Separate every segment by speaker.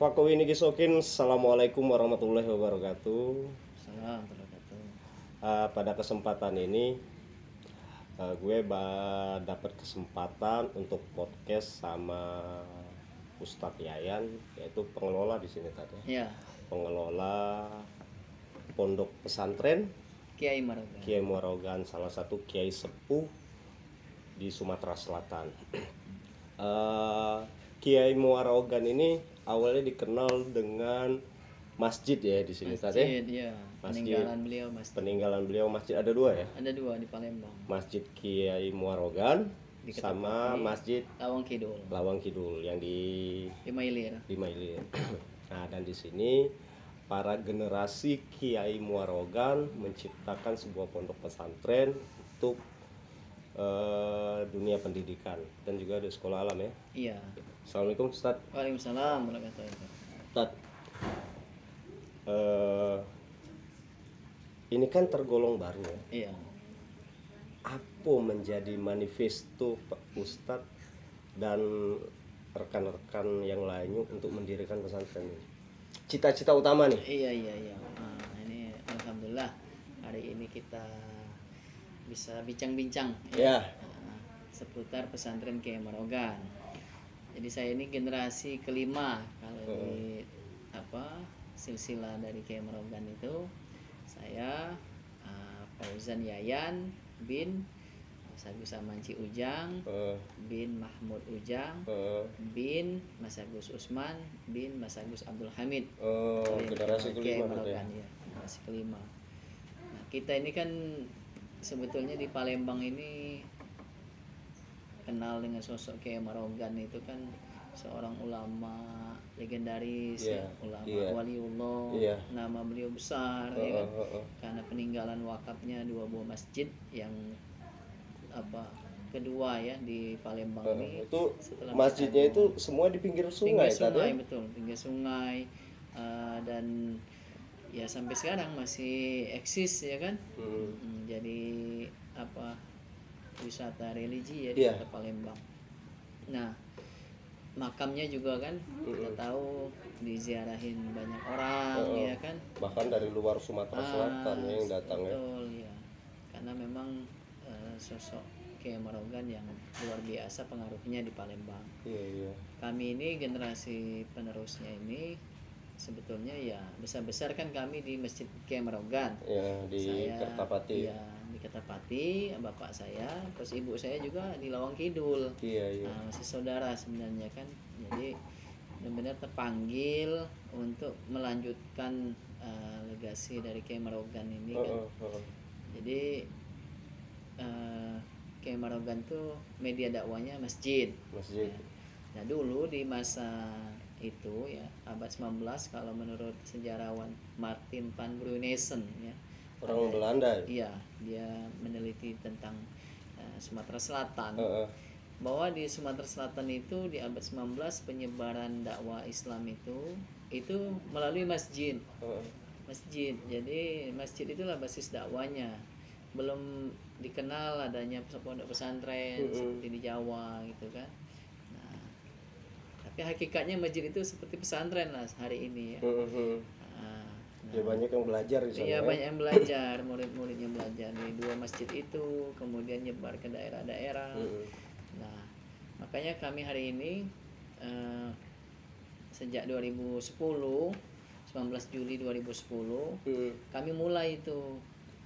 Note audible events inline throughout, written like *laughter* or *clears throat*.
Speaker 1: Fakowi ini kisokin, Assalamualaikum warahmatullahi wabarakatuh.
Speaker 2: Salam.
Speaker 1: Uh, pada kesempatan ini uh, gue dapat kesempatan untuk podcast sama Ustadz Yayan, yaitu pengelola di sini tadi,
Speaker 2: Ya,
Speaker 1: pengelola pondok pesantren
Speaker 2: Kiai Maroga.
Speaker 1: Kiai Muarogan, salah satu kiai sepuh di Sumatera Selatan. Eh, *clears throat* kiai Muarogan ini awalnya dikenal dengan masjid ya di sini tadi.
Speaker 2: Masjid, ya.
Speaker 1: Masjid.
Speaker 2: Peninggalan beliau masjid.
Speaker 1: Peninggalan beliau masjid ada dua ya,
Speaker 2: Ada dua di Palembang.
Speaker 1: Masjid Kiai Muarogan
Speaker 2: Di
Speaker 1: sama
Speaker 2: Ketapati.
Speaker 1: Masjid
Speaker 2: Lawang Kidul.
Speaker 1: Lawang Kidul yang di
Speaker 2: Di Mailir.
Speaker 1: di Mailir. *clears throat* Nah, dan di sini para generasi Kiai Muarogan menciptakan sebuah pondok pesantren untuk eh, dunia pendidikan dan juga ada sekolah alam ya.
Speaker 2: Iya.
Speaker 1: Assalamualaikum Ustaz.
Speaker 2: Waalaikumsalam warahmatullahi wabarakatuh.
Speaker 1: Ustaz. eh, ini kan tergolong baru ya.
Speaker 2: Iya.
Speaker 1: Apa menjadi manifesto Pak Ustadz dan rekan-rekan yang lainnya untuk mendirikan pesantren ini? Cita-cita utama nih.
Speaker 2: Iya, iya, iya. Nah, ini alhamdulillah hari ini kita bisa bincang-bincang
Speaker 1: Ya.
Speaker 2: Nah, seputar pesantren Kiai Marogan. Jadi saya ini generasi kelima kalau di apa silsilah dari Kiai itu. Saya uh, Fauzan Yayan bin Mas Agus Amanci Ujang
Speaker 1: Eh,
Speaker 2: bin Mahmud Ujang
Speaker 1: eh,
Speaker 2: bin Mas Agus Usman bin Mas Agus Abdul Hamid.
Speaker 1: Eh,
Speaker 2: Kiai-
Speaker 1: generasi kelima ya.
Speaker 2: Ya, generasi kelima. Nah, kita ini kan sebetulnya di Palembang ini kenal dengan sosok Kiai Marogan itu kan seorang ulama legendaris
Speaker 1: Iya,
Speaker 2: ya, ulama
Speaker 1: iya.
Speaker 2: waliullah,
Speaker 1: Iya.
Speaker 2: nama beliau besar
Speaker 1: Eh,
Speaker 2: ya kan.
Speaker 1: eh, eh,
Speaker 2: Karena peninggalan wakafnya dua buah masjid yang apa kedua ya di Palembang
Speaker 1: eh.
Speaker 2: ini
Speaker 1: Itu masjidnya itu semua di pinggir sungai
Speaker 2: pinggir sungai
Speaker 1: tadi.
Speaker 2: betul pinggir sungai eh, dan ya sampai sekarang masih eksis ya kan
Speaker 1: Hmm.
Speaker 2: Hmm, jadi apa wisata religi ya di
Speaker 1: Iya.
Speaker 2: kota Palembang nah makamnya juga kan kita
Speaker 1: Mm-mm.
Speaker 2: tahu diziarahin banyak orang
Speaker 1: Oh.
Speaker 2: ya kan
Speaker 1: Bahkan dari luar Sumatera Selatan
Speaker 2: Ah,
Speaker 1: ya yang datang ya.
Speaker 2: betul ya karena memang eh, sosok Kiai Marogan yang luar biasa pengaruhnya di Palembang
Speaker 1: Iya, iya.
Speaker 2: kami ini generasi penerusnya ini sebetulnya ya besar-besar kan kami di Masjid Kiai Marogan.
Speaker 1: Ya, di
Speaker 2: Saya-
Speaker 1: Kertapati.
Speaker 2: Ya, di Kertapati, bapak saya, terus ibu saya juga di Lawang Kidul.
Speaker 1: Iya, iya.
Speaker 2: Nah, masih saudara sebenarnya kan. Jadi benar-benar terpanggil untuk melanjutkan eh, legasi dari Kiai Marogan ini kan.
Speaker 1: Heeh, heeh.
Speaker 2: Jadi eh, Kiai Marogan tuh media dakwanya masjid.
Speaker 1: Masjid.
Speaker 2: Nah dulu di masa itu ya abad 19 kalau menurut sejarawan Martin van Brunesen ya
Speaker 1: Orang Belanda. ya?
Speaker 2: iya dia meneliti tentang eh, Sumatera Selatan
Speaker 1: Heeh.
Speaker 2: bahwa di Sumatera Selatan itu di abad 19 penyebaran dakwah Islam itu itu melalui masjid
Speaker 1: Heeh.
Speaker 2: masjid jadi masjid itulah basis dakwanya belum dikenal adanya pondok pesantren
Speaker 1: Mm-mm.
Speaker 2: seperti di Jawa gitu kan nah tapi hakikatnya masjid itu seperti pesantren lah hari ini ya.
Speaker 1: Ya banyak yang belajar di sana.
Speaker 2: Iya
Speaker 1: ya.
Speaker 2: banyak yang belajar murid-muridnya belajar di dua masjid itu kemudian nyebar ke daerah-daerah
Speaker 1: Heeh.
Speaker 2: Nah, makanya kami hari ini eh, sejak 2010, 19 Juli 2010,
Speaker 1: Heeh.
Speaker 2: kami mulai itu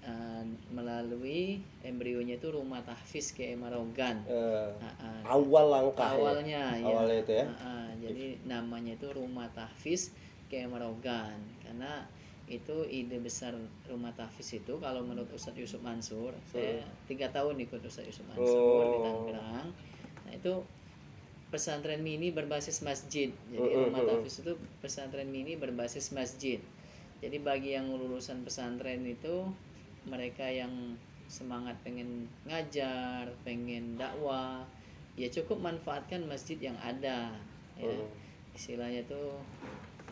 Speaker 2: eh, melalui embrionya itu rumah tahfiz Kiai Marogan.
Speaker 1: Eh,
Speaker 2: Ah, ah.
Speaker 1: awal langkah ya.
Speaker 2: awalnya ya.
Speaker 1: Awalnya itu ya.
Speaker 2: Ah, ah. jadi namanya itu rumah tahfiz Kiai Marogan karena itu ide besar rumah tahfiz itu kalau menurut Ustadz Yusuf Mansur saya tiga tahun ikut Ustadz Yusuf Mansur di
Speaker 1: Oh.
Speaker 2: Tangerang. Nah itu pesantren mini berbasis masjid. Jadi
Speaker 1: Mm, mm,
Speaker 2: rumah tahfiz itu pesantren mini berbasis masjid. Jadi bagi yang lulusan pesantren itu mereka yang semangat pengen ngajar pengen dakwah ya cukup manfaatkan masjid yang ada ya.
Speaker 1: Heeh.
Speaker 2: istilahnya tuh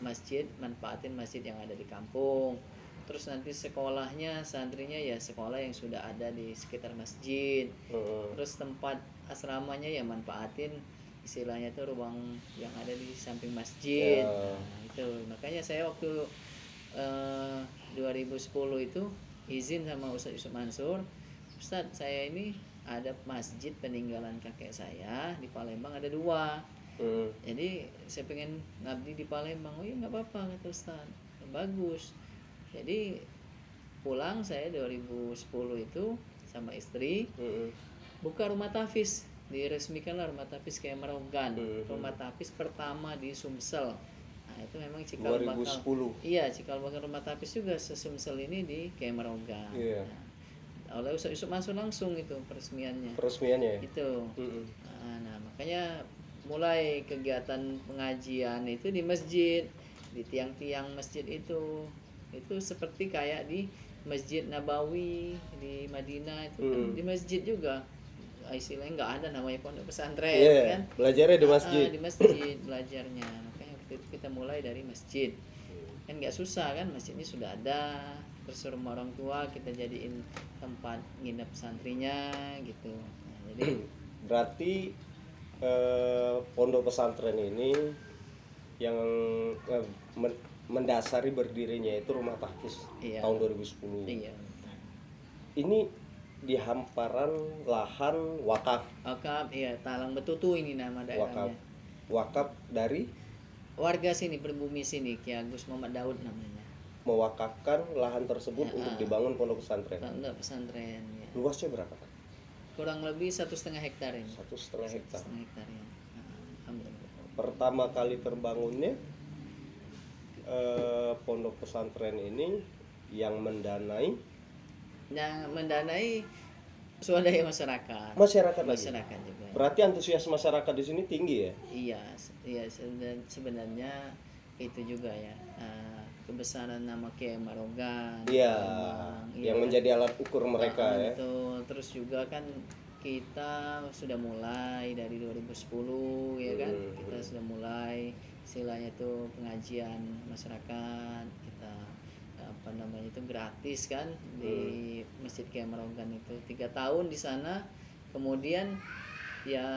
Speaker 2: masjid manfaatin masjid yang ada di kampung terus nanti sekolahnya santrinya ya sekolah yang sudah ada di sekitar masjid
Speaker 1: Heeh.
Speaker 2: terus tempat asramanya ya manfaatin istilahnya itu ruang yang ada di samping masjid.
Speaker 1: Ya.
Speaker 2: Nah, itu makanya saya waktu eh, 2010 itu izin sama Ustadz Yusuf Mansur, Ustadz saya ini ada masjid peninggalan kakek saya di Palembang ada dua.
Speaker 1: Hmm.
Speaker 2: Jadi saya pengen ngabdi di Palembang. Oh iya nggak apa-apa kata Ustaz. Bagus. Jadi pulang saya 2010 itu sama istri
Speaker 1: Hmm.
Speaker 2: buka rumah tafis diresmikanlah rumah tafis kayak Merogan
Speaker 1: Mhm.
Speaker 2: rumah tafis pertama di Sumsel nah itu memang cikal bakal
Speaker 1: 2010.
Speaker 2: iya cikal bakal rumah tafis juga sesumsel ini di kayak Merogan
Speaker 1: Iya.
Speaker 2: nah, oleh Ustaz Yusuf Mansur langsung itu peresmiannya
Speaker 1: Peresmiannya ya.
Speaker 2: itu
Speaker 1: Hmm.
Speaker 2: Nah, nah, makanya mulai kegiatan pengajian itu di masjid, di tiang-tiang masjid itu. Itu seperti kayak di Masjid Nabawi di Madinah itu kan
Speaker 1: Hmm.
Speaker 2: di masjid juga. Ah, Istilahnya nggak ada namanya pondok pesantren
Speaker 1: Iya,
Speaker 2: kan.
Speaker 1: belajarnya di
Speaker 2: Ah,
Speaker 1: masjid.
Speaker 2: di *clears throat* masjid belajarnya. Makanya waktu itu kita mulai dari masjid. Kan nggak susah kan, masjidnya sudah ada. Terus rumah orang tua kita jadiin tempat nginep santrinya gitu. Nah, jadi *clears throat*
Speaker 1: Berarti eh, pondok pesantren ini yang eh, men- mendasari berdirinya itu rumah tahfiz
Speaker 2: Iya.
Speaker 1: tahun 2010.
Speaker 2: iya.
Speaker 1: Ini di hamparan lahan wakaf,
Speaker 2: Wakaf, iya, Talang Betutu ini nama
Speaker 1: wakaf,
Speaker 2: daerahnya.
Speaker 1: wakaf dari
Speaker 2: Warga sini, pribumi sini, Ki Agus Muhammad Daud namanya.
Speaker 1: mewakafkan lahan tersebut
Speaker 2: Ya,
Speaker 1: untuk dibangun pondok pesantren.
Speaker 2: Pondok pesantren, ya.
Speaker 1: Luasnya berapa?
Speaker 2: Kurang lebih satu setengah hektar ini.
Speaker 1: Satu setengah hektar.
Speaker 2: setengah hektar ya. Nah, Alhamdulillah.
Speaker 1: Pertama kali terbangunnya eh, pondok pesantren ini yang mendanai
Speaker 2: Yang mendanai swadaya masyarakat.
Speaker 1: masyarakat lagi.
Speaker 2: Masyarakat juga.
Speaker 1: Berarti antusias masyarakat di sini tinggi ya?
Speaker 2: Iya, iya seben- sebenarnya itu juga ya. ah, kebesaran nama Kiai Marogan.
Speaker 1: Iya, yang
Speaker 2: kan?
Speaker 1: menjadi alat ukur mereka
Speaker 2: Ah,
Speaker 1: ya.
Speaker 2: betul. Terus juga kan kita sudah mulai dari 2010 ya kan.
Speaker 1: Hmm.
Speaker 2: Kita sudah mulai istilahnya itu pengajian masyarakat. Kita apa namanya itu gratis kan di
Speaker 1: Hmm.
Speaker 2: Masjid Kiai Marogan itu tiga tahun di sana. Kemudian ya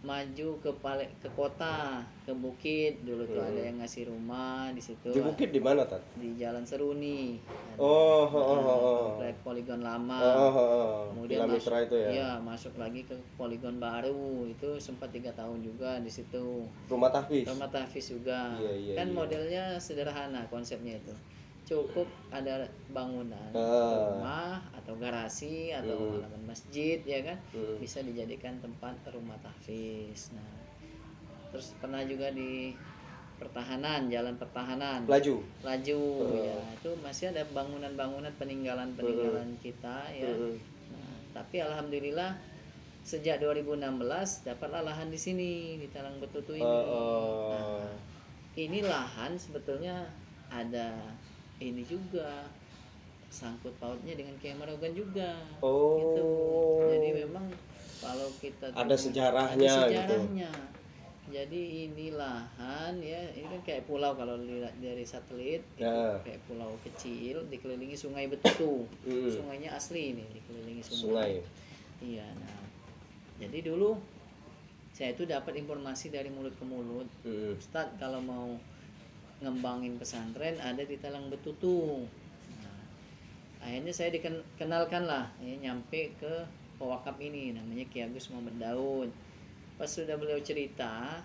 Speaker 2: maju ke pale, ke kota ke bukit dulu tuh
Speaker 1: Hmm.
Speaker 2: ada yang ngasih rumah di situ
Speaker 1: Di bukit di mana, Tat?
Speaker 2: di Jalan Seruni Ada.
Speaker 1: Oh, oh, oh, oh, oh.
Speaker 2: poligon lama
Speaker 1: Oh, oh, oh.
Speaker 2: kemudian
Speaker 1: Villa
Speaker 2: masuk
Speaker 1: itu ya.
Speaker 2: iya, masuk lagi ke poligon baru itu sempat tiga tahun juga di situ
Speaker 1: Rumah tahfiz.
Speaker 2: rumah tahfiz juga
Speaker 1: Iya, iya,
Speaker 2: kan
Speaker 1: iya.
Speaker 2: modelnya sederhana konsepnya itu cukup ada bangunan
Speaker 1: Ah.
Speaker 2: rumah atau garasi atau
Speaker 1: Hmm.
Speaker 2: halaman masjid ya kan
Speaker 1: Hmm.
Speaker 2: bisa dijadikan tempat rumah tahfiz nah terus pernah juga di pertahanan jalan pertahanan
Speaker 1: Laju.
Speaker 2: laju
Speaker 1: Oh.
Speaker 2: ya itu masih ada bangunan-bangunan peninggalan-peninggalan kita ya
Speaker 1: Hmm.
Speaker 2: nah, tapi alhamdulillah sejak 2016 dapatlah lahan di sini di Talang Betutu ini
Speaker 1: oh.
Speaker 2: Nah, ini lahan sebetulnya ada ini juga sangkut pautnya dengan Kiai Marogan juga
Speaker 1: Oh.
Speaker 2: gitu jadi memang kalau kita
Speaker 1: Ada sejarahnya
Speaker 2: ada
Speaker 1: gitu.
Speaker 2: sejarahnya jadi ini lahan ya ini kan kayak pulau kalau dilihat dari satelit itu
Speaker 1: Ya.
Speaker 2: kayak pulau kecil dikelilingi sungai Betutu
Speaker 1: Hmm.
Speaker 2: sungainya asli ini dikelilingi sungai,
Speaker 1: Sungai.
Speaker 2: iya nah jadi dulu saya itu dapat informasi dari mulut ke mulut
Speaker 1: Hmm.
Speaker 2: Ustadz kalau mau ngembangin pesantren ada di Talang Betutu. Nah, akhirnya saya dikenalkan lah, ya, nyampe ke pewakaf ini namanya Ki Agus Muhammad Daud. Pas sudah beliau cerita,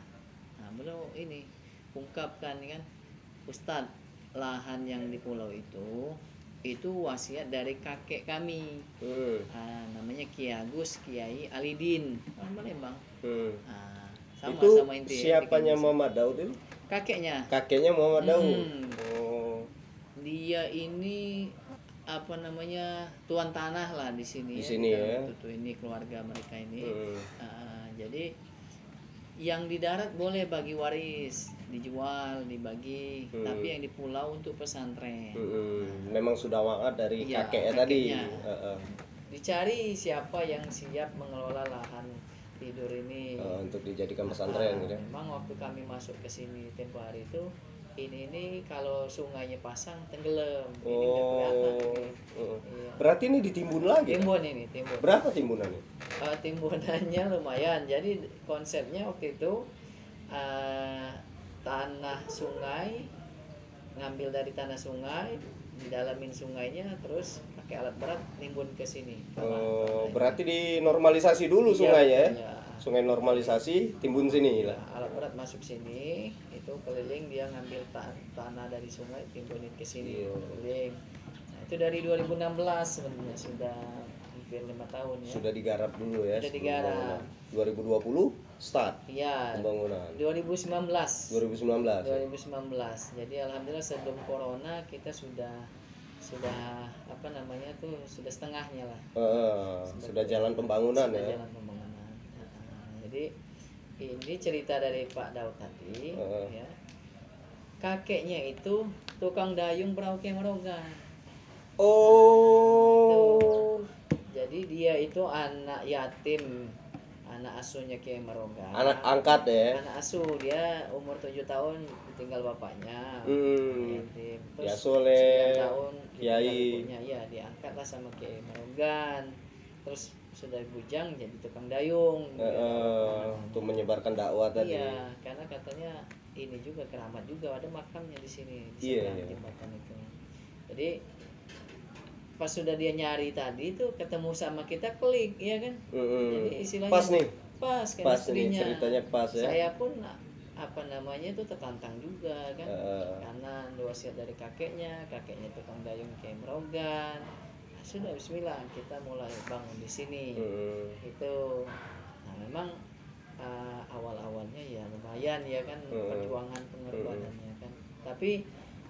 Speaker 2: nah beliau ini ungkapkan kan, Ustadz lahan yang di pulau itu itu wasiat dari kakek kami.
Speaker 1: Hmm.
Speaker 2: Ah, namanya Ki Agus Kiai Alidin, orang Palembang.
Speaker 1: Hmm.
Speaker 2: Nah, sama
Speaker 1: itu
Speaker 2: sama inti ya,
Speaker 1: siapanya Muhammad Daud itu?
Speaker 2: Kakeknya
Speaker 1: Kakeknya Muhammad Daud.
Speaker 2: Hmm.
Speaker 1: Oh.
Speaker 2: dia ini apa namanya tuan tanah lah di sini
Speaker 1: Di sini ya.
Speaker 2: Tutu ini keluarga mereka ini
Speaker 1: Hmm.
Speaker 2: Ah, jadi yang di darat boleh bagi waris dijual dibagi
Speaker 1: Hmm.
Speaker 2: tapi yang di pulau untuk pesantren
Speaker 1: Hmm. Memang sudah wakat dari
Speaker 2: Iya,
Speaker 1: kakeknya tadi.
Speaker 2: kakeknya.
Speaker 1: Heeh.
Speaker 2: dicari siapa yang siap mengelola lahan tidur ini
Speaker 1: Eh, untuk dijadikan pesantren
Speaker 2: Ah,
Speaker 1: gitu. ya.
Speaker 2: memang waktu kami masuk ke sini tempo hari itu ini ini kalau sungainya pasang tenggelam ini nggak kelihatan
Speaker 1: Oh.
Speaker 2: nih.
Speaker 1: Heeh.
Speaker 2: Iya.
Speaker 1: Berarti ini ditimbun lagi.
Speaker 2: timbun ini timbun
Speaker 1: Berapa timbunannya?
Speaker 2: Eh, timbunannya lumayan jadi konsepnya waktu itu eh, tanah sungai ngambil dari tanah sungai didalamin sungainya terus pakai alat berat nimbun ke sini
Speaker 1: Oh, berarti dinormalisasi dulu
Speaker 2: Iya,
Speaker 1: sungainya ya.
Speaker 2: iya.
Speaker 1: Sungai normalisasi, timbun sini lah.
Speaker 2: Nah, alat berat masuk sini itu keliling dia ngambil ta- tanah dari sungai timbunin ke sini
Speaker 1: Iya.
Speaker 2: keliling nah, itu dari 2016 sebenarnya sudah hampir lima tahun ya
Speaker 1: Sudah digarap dulu ya.
Speaker 2: Sudah digarap.
Speaker 1: pembangunan. 2020 start
Speaker 2: iya
Speaker 1: pembangunan.
Speaker 2: 2019
Speaker 1: 2019. ya?
Speaker 2: 2019 jadi alhamdulillah sebelum corona kita sudah sudah apa namanya tuh sudah setengahnya lah.
Speaker 1: Heeh, sudah jalan pembangunan
Speaker 2: sudah
Speaker 1: ya.
Speaker 2: jalan pembangunan. Nah, jadi ini cerita dari Pak Daud tadi
Speaker 1: Heeh.
Speaker 2: ya. Kakeknya itu tukang dayung perahu Kemerogan
Speaker 1: Oh.
Speaker 2: jadi dia itu anak yatim anak asuhnya Kemerogan
Speaker 1: Anak angkat ya.
Speaker 2: anak asuh dia umur 7 tahun ditinggal bapaknya
Speaker 1: Hmm.
Speaker 2: yatim
Speaker 1: Diasuh oleh
Speaker 2: 9 tahun
Speaker 1: Kiai.
Speaker 2: ya diangkatlah sama Kiai Merogan terus sudah bujang jadi tukang dayung
Speaker 1: Heeh, untuk menyebarkan dakwah tadi.
Speaker 2: iya karena katanya ini juga keramat juga ada makamnya di sini di seberang
Speaker 1: iya.
Speaker 2: jembatan itu jadi pas sudah dia nyari tadi tuh ketemu sama kita klik ya kan
Speaker 1: Mm-mm.
Speaker 2: jadi istilahnya
Speaker 1: Pas nih.
Speaker 2: pas
Speaker 1: Pas nih ceritanya pas ya.
Speaker 2: saya pun apa namanya itu tertantang juga kan
Speaker 1: Heeh.
Speaker 2: karena wasiat dari kakeknya kakeknya tukang dayung kayak merogan Nah, sudah Bismillah kita mulai bangun di sini
Speaker 1: Mm-mm.
Speaker 2: itu nah memang uh, awal-awalnya ya lumayan ya kan
Speaker 1: Hmm.
Speaker 2: perjuangan pengorbanannya kan tapi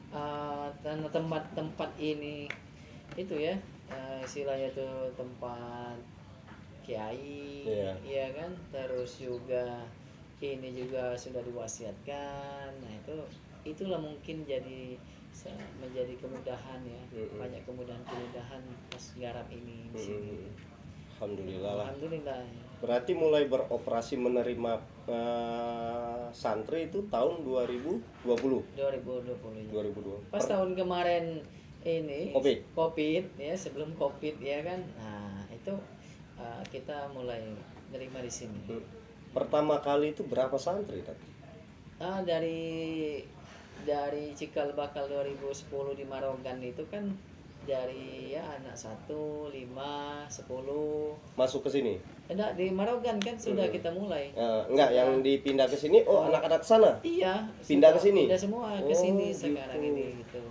Speaker 2: uh, tanah tempat-tempat ini itu ya uh, istilahnya tuh tempat kiai
Speaker 1: Iya.
Speaker 2: iya kan terus juga ini juga sudah diwasiatkan nah itu itulah mungkin jadi menjadi kemudahan ya
Speaker 1: Mm-mm.
Speaker 2: banyak kemudahan-kemudahan pas garap ini di sini
Speaker 1: Mm-mm. Alhamdulillah lah.
Speaker 2: alhamdulillah ya.
Speaker 1: Berarti mulai beroperasi menerima eh, santri itu tahun 2020.
Speaker 2: 2020 ya.
Speaker 1: 2020.
Speaker 2: pas tahun kemarin ini
Speaker 1: Covid.
Speaker 2: covid ya sebelum covid ya kan nah itu uh, kita mulai nerima di sini.
Speaker 1: Pertama kali itu berapa santri tadi?
Speaker 2: ah dari dari cikal bakal 2010 di Marogan itu kan dari ya anak satu lima sepuluh
Speaker 1: Masuk ke sini?
Speaker 2: enggak di Marogan kan sudah
Speaker 1: Hmm.
Speaker 2: kita mulai
Speaker 1: Eh, enggak, yang dipindah ke sini. Oh, anak-anak sana.
Speaker 2: Iya.
Speaker 1: Pindah ke sini?
Speaker 2: Pindah semua ke
Speaker 1: Oh,
Speaker 2: sini
Speaker 1: gitu.
Speaker 2: sekarang ini gitu.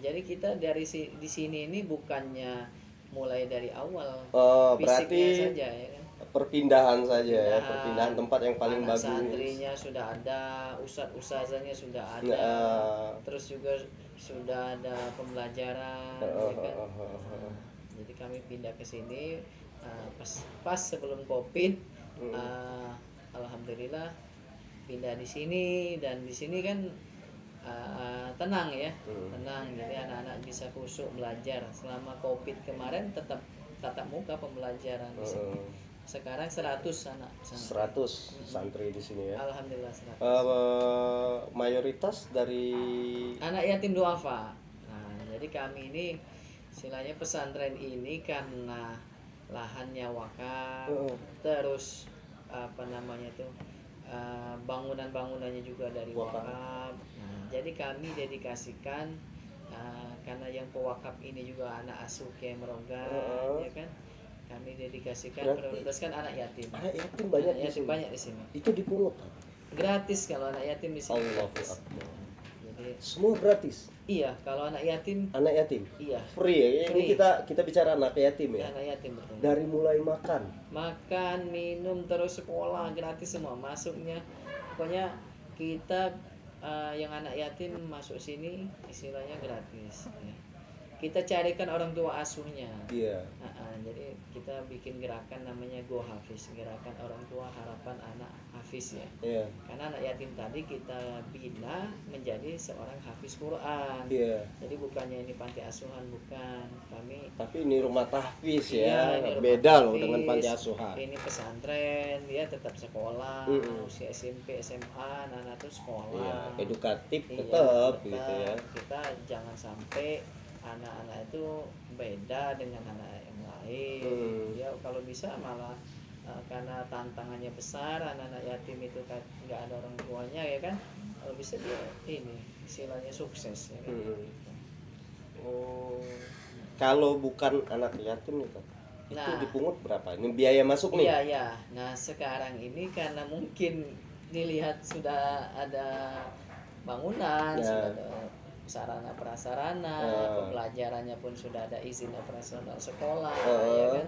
Speaker 2: Jadi kita dari si, di sini ini bukannya mulai dari awal
Speaker 1: Oh,
Speaker 2: fisiknya
Speaker 1: berarti
Speaker 2: saja ya kan.
Speaker 1: perpindahan saja ya,
Speaker 2: Perpindahan.
Speaker 1: tempat yang paling
Speaker 2: Anak
Speaker 1: bagus.
Speaker 2: santrinya sudah ada, ustadz ustazanya sudah ada.
Speaker 1: Nah,
Speaker 2: Terus juga sudah ada pembelajaran
Speaker 1: eh,
Speaker 2: ya
Speaker 1: eh,
Speaker 2: kan.
Speaker 1: eh, eh, eh.
Speaker 2: Nah, jadi kami pindah ke sini uh, pas pas sebelum Covid
Speaker 1: Hmm.
Speaker 2: uh, alhamdulillah pindah di sini dan di sini kan uh, tenang ya
Speaker 1: Hmm.
Speaker 2: tenang jadi anak-anak bisa kusuk belajar selama covid kemarin tetap tatap muka pembelajaran di sini.
Speaker 1: Eh,
Speaker 2: sekarang 100 anak santri.
Speaker 1: 100 santri di sini ya.
Speaker 2: alhamdulillah 100
Speaker 1: Eh, mayoritas dari
Speaker 2: anak yatim duafa nah jadi kami ini istilahnya pesantren ini karena lahannya wakaf
Speaker 1: Eh,
Speaker 2: terus apa namanya tuh eh, bangunan-bangunannya juga dari
Speaker 1: Wakaf.
Speaker 2: wakaf. Nah, jadi kami dedikasikan eh, karena yang pewakaf ini juga anak asuh Kiai Merogan,
Speaker 1: Heeh.
Speaker 2: ya kan? Kami dedikasikan prioritaskan anak yatim.
Speaker 1: anak yatim banyak
Speaker 2: Anak
Speaker 1: di
Speaker 2: yatim
Speaker 1: sini.
Speaker 2: banyak di sini.
Speaker 1: Itu dipungut.
Speaker 2: Gratis kalau anak yatim di sini. Gratis.
Speaker 1: Akbar.
Speaker 2: Jadi
Speaker 1: Semua gratis.
Speaker 2: Iya kalau anak yatim
Speaker 1: Anak yatim
Speaker 2: iya
Speaker 1: free ya. Ini
Speaker 2: Free.
Speaker 1: kita kita bicara anak yatim ya.
Speaker 2: anak yatim betul.
Speaker 1: Dari mulai makan.
Speaker 2: makan minum terus sekolah gratis semua masuknya pokoknya kita eh, yang anak yatim masuk sini istilahnya gratis ya. Kita carikan orang tua asuhnya
Speaker 1: Iya.
Speaker 2: Ah, ah, jadi kita bikin gerakan namanya Go Hafiz gerakan orang tua harapan anak Hafiz ya
Speaker 1: Iya.
Speaker 2: karena anak yatim tadi kita bina menjadi seorang hafiz Quran
Speaker 1: Iya.
Speaker 2: jadi bukannya ini panti asuhan bukan kami
Speaker 1: Tapi ini rumah tahfiz
Speaker 2: Iya,
Speaker 1: ya.
Speaker 2: ini rumah
Speaker 1: Beda loh dengan panti asuhan.
Speaker 2: ini pesantren dia tetap sekolah
Speaker 1: Mm-mm.
Speaker 2: usia SMP SMA anak-anak tuh
Speaker 1: Iya,
Speaker 2: sekolah
Speaker 1: edukatif
Speaker 2: Iya,
Speaker 1: tetap
Speaker 2: tetap.
Speaker 1: gitu ya.
Speaker 2: kita jangan sampai anak-anak itu beda dengan anak yang lain
Speaker 1: Hmm.
Speaker 2: ya kalau bisa malah uh, karena tantangannya besar anak-anak yatim itu kan nggak ada orang tuanya ya kan kalau bisa dia ini istilahnya sukses ya kan
Speaker 1: Hmm. Oh. Kalau bukan anak yatim nih, Kak, itu
Speaker 2: Nah.
Speaker 1: dipungut berapa? Ini biaya masuk nih.
Speaker 2: Iya ya. Nah sekarang ini karena mungkin dilihat sudah ada bangunan,
Speaker 1: Ya.
Speaker 2: sudah ada sarana prasarana,
Speaker 1: Ya.
Speaker 2: pembelajarannya pun sudah ada izin operasional sekolah,
Speaker 1: Ya.
Speaker 2: ya kan?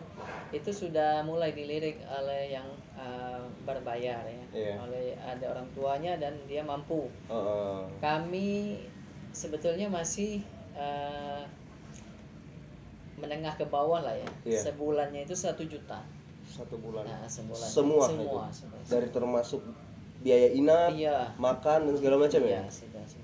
Speaker 2: Itu sudah mulai dilirik oleh yang uh, berbayar ya,
Speaker 1: Iya.
Speaker 2: oleh ada orang tuanya dan dia mampu.
Speaker 1: Heeh.
Speaker 2: Kami sebetulnya masih uh, menengah ke bawah lah ya.
Speaker 1: Iya.
Speaker 2: Sebulannya itu satu juta.
Speaker 1: satu bulan.
Speaker 2: Nah, sebulan.
Speaker 1: Semua
Speaker 2: semua,
Speaker 1: itu?
Speaker 2: semua.
Speaker 1: Dari termasuk biaya inap,
Speaker 2: Iya.
Speaker 1: makan dan segala macam
Speaker 2: Iya,
Speaker 1: ya.
Speaker 2: sudah semua satu juta.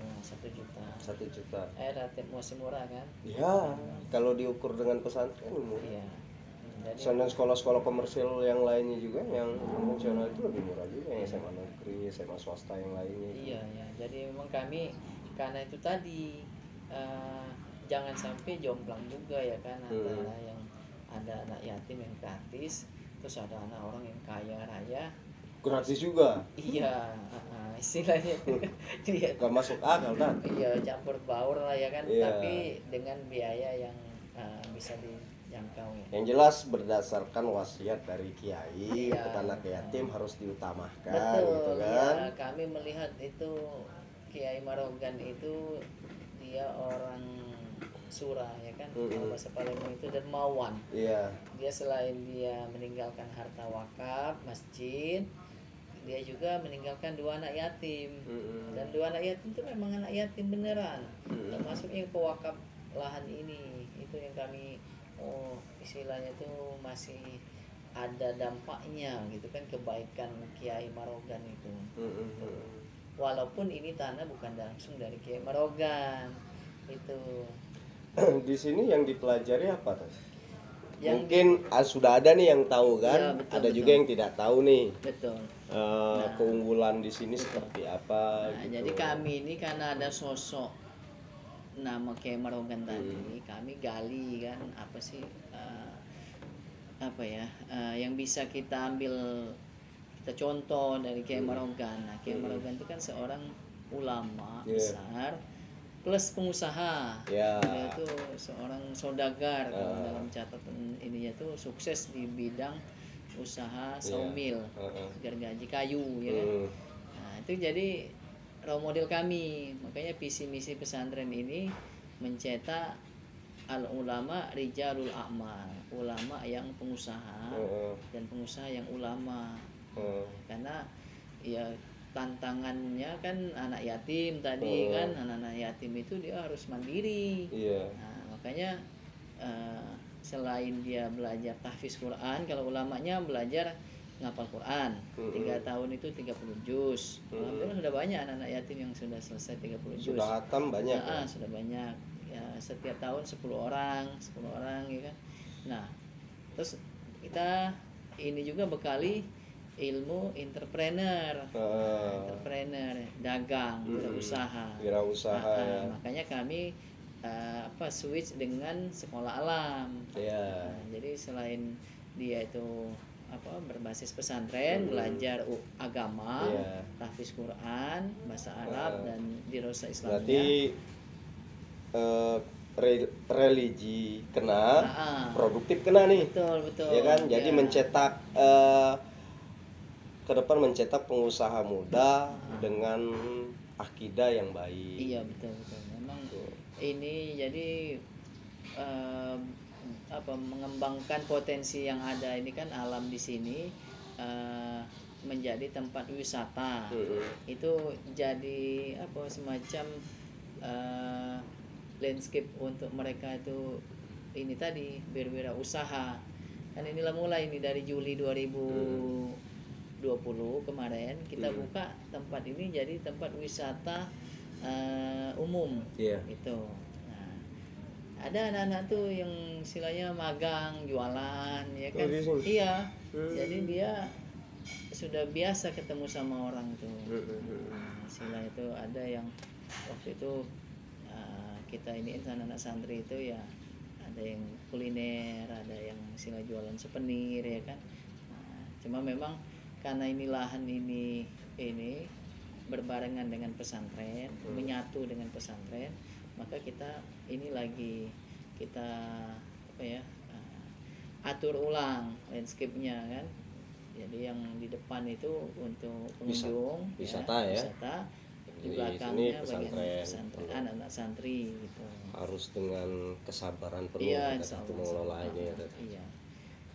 Speaker 1: Satu juta.
Speaker 2: Eh, relatif masih murah kan?
Speaker 1: Ya, kalau diukur dengan pesantren murah.
Speaker 2: Iya. Hmm, Jadi
Speaker 1: Soalnya sekolah-sekolah komersil yang lainnya juga yang konvensional itu lebih murah juga yang SMA negeri, SMA swasta yang lainnya.
Speaker 2: iya ya. Jadi memang kami karena itu tadi eh, jangan sampai jomplang juga ya kan
Speaker 1: Hmm.
Speaker 2: antara yang ada anak yatim yang gratis terus ada anak orang yang kaya raya
Speaker 1: Gratis juga.
Speaker 2: iya ah, istilahnya *laughs* iya
Speaker 1: Gak masuk akal kan?
Speaker 2: iya campur baur lah ya kan
Speaker 1: Iya.
Speaker 2: tapi dengan biaya yang ah, bisa dijangkau ya
Speaker 1: Yang jelas berdasarkan wasiat dari kiai
Speaker 2: Iya.
Speaker 1: kepada anak yatim harus diutamakan
Speaker 2: betul
Speaker 1: gitu
Speaker 2: ya
Speaker 1: kan.
Speaker 2: kami melihat itu Kiai Marogan itu dia orang surah ya kan bahasa Palembang itu dermawan
Speaker 1: Iya.
Speaker 2: dia selain dia meninggalkan harta wakaf masjid dia juga meninggalkan dua anak yatim
Speaker 1: Mm-mm.
Speaker 2: dan dua anak yatim itu memang anak yatim beneran
Speaker 1: Mm-mm.
Speaker 2: termasuk yang pewakaf lahan ini itu yang kami oh istilahnya itu masih ada dampaknya gitu kan kebaikan Kiai Marogan itu
Speaker 1: Mm-mm.
Speaker 2: walaupun ini tanah bukan langsung dari Kiai Marogan itu *clears throat*
Speaker 1: Di sini yang dipelajari apa tuh?
Speaker 2: Yang
Speaker 1: Mungkin ah, sudah ada nih yang tahu kan,
Speaker 2: Iya, betul,
Speaker 1: ada
Speaker 2: betul.
Speaker 1: juga yang tidak tahu nih
Speaker 2: betul
Speaker 1: eh,
Speaker 2: Nah.
Speaker 1: keunggulan di sini seperti apa.
Speaker 2: Nah,
Speaker 1: gitu.
Speaker 2: jadi kami ini karena ada sosok nama Kiai Marogan tadi,
Speaker 1: Hmm.
Speaker 2: kami gali kan apa sih eh, apa ya eh, yang bisa kita ambil kita contoh dari Kiai
Speaker 1: Hmm.
Speaker 2: Nah, Kiai
Speaker 1: Hmm.
Speaker 2: Itu kan seorang ulama
Speaker 1: Iya.
Speaker 2: besar plus pengusaha.
Speaker 1: Ya.
Speaker 2: Dia itu seorang saudagar kalau
Speaker 1: Ah.
Speaker 2: dalam catatan ininya tuh sukses di bidang usaha sawmill,
Speaker 1: Heeh.
Speaker 2: gergaji kayu ya kan.
Speaker 1: Hmm.
Speaker 2: Nah, itu jadi role model kami. Makanya visi misi pesantren ini mencetak al ulama rijalul amal, ulama yang pengusaha
Speaker 1: Heeh.
Speaker 2: dan pengusaha yang ulama.
Speaker 1: Heeh.
Speaker 2: Karena ya tantangannya kan anak yatim tadi
Speaker 1: Oh.
Speaker 2: kan anak-anak yatim itu dia harus mandiri.
Speaker 1: Iya.
Speaker 2: Nah, makanya eh, selain dia belajar tahfiz Quran, kalau ulamanya belajar ngapal Quran. Tiga tahun itu 30 juz.
Speaker 1: Mm-mm.
Speaker 2: Alhamdulillah sudah banyak anak-anak yatim yang sudah selesai 30 juz.
Speaker 1: Sudah hatam banyak.
Speaker 2: Nah,
Speaker 1: ya?
Speaker 2: ah, sudah banyak. Ya, setiap tahun 10 orang, 10 orang ya kan. Nah, terus kita ini juga bekali ilmu entrepreneur.
Speaker 1: Heeh.
Speaker 2: Entrepreneur, dagang,
Speaker 1: Mm-mm.
Speaker 2: berusaha.
Speaker 1: Wirausaha
Speaker 2: Nah,
Speaker 1: ya.
Speaker 2: ah, makanya kami eh, apa switch dengan sekolah alam.
Speaker 1: Iya.
Speaker 2: Nah, jadi selain dia itu apa berbasis pesantren,
Speaker 1: Hmm.
Speaker 2: belajar agama,
Speaker 1: Iya.
Speaker 2: tahfiz Quran, bahasa Arab
Speaker 1: Ah.
Speaker 2: dan dirosa Islamnya.
Speaker 1: Berarti re- religi kena,
Speaker 2: ah.
Speaker 1: produktif kena nih.
Speaker 2: betul betul.
Speaker 1: ya kan jadi
Speaker 2: Ya.
Speaker 1: mencetak eh, ke depan mencetak pengusaha muda dengan akidah yang baik.
Speaker 2: Iya betul betul. Memang ini jadi eh, apa mengembangkan potensi yang ada ini kan alam di sini eh, menjadi tempat wisata. Itu jadi apa semacam eh, landscape untuk mereka itu ini tadi berwirausaha. Kan inilah mulai ini dari Juli 2000 2020 kemarin kita
Speaker 1: Hmm.
Speaker 2: buka tempat ini jadi tempat wisata eh, umum
Speaker 1: Iya.
Speaker 2: gitu. Nah, ada anak-anak tuh yang istilahnya magang jualan ya kan?
Speaker 1: Oh, di sini?
Speaker 2: Iya.
Speaker 1: Hmm.
Speaker 2: Jadi dia sudah biasa ketemu sama orang tuh.
Speaker 1: Hmm.
Speaker 2: Nah, sila itu ada yang waktu itu uh, kita ini anak-anak santri itu ya ada yang kuliner, ada yang sila jualan souvenir ya kan. Nah, cuma memang karena ini lahan ini ini berbarengan dengan pesantren,
Speaker 1: Hmm.
Speaker 2: menyatu dengan pesantren, maka kita ini lagi kita apa ya uh, atur ulang landscape-nya kan. Jadi yang di depan itu untuk pengunjung
Speaker 1: wisata ya.
Speaker 2: wisata. Di belakangnya bagian
Speaker 1: pesantren.
Speaker 2: pesantren anak-anak santri gitu.
Speaker 1: harus dengan kesabaran penuh
Speaker 2: Iya,
Speaker 1: kita
Speaker 2: insya
Speaker 1: untuk
Speaker 2: Allah,
Speaker 1: mengelola
Speaker 2: insya
Speaker 1: ini ya.
Speaker 2: Iya.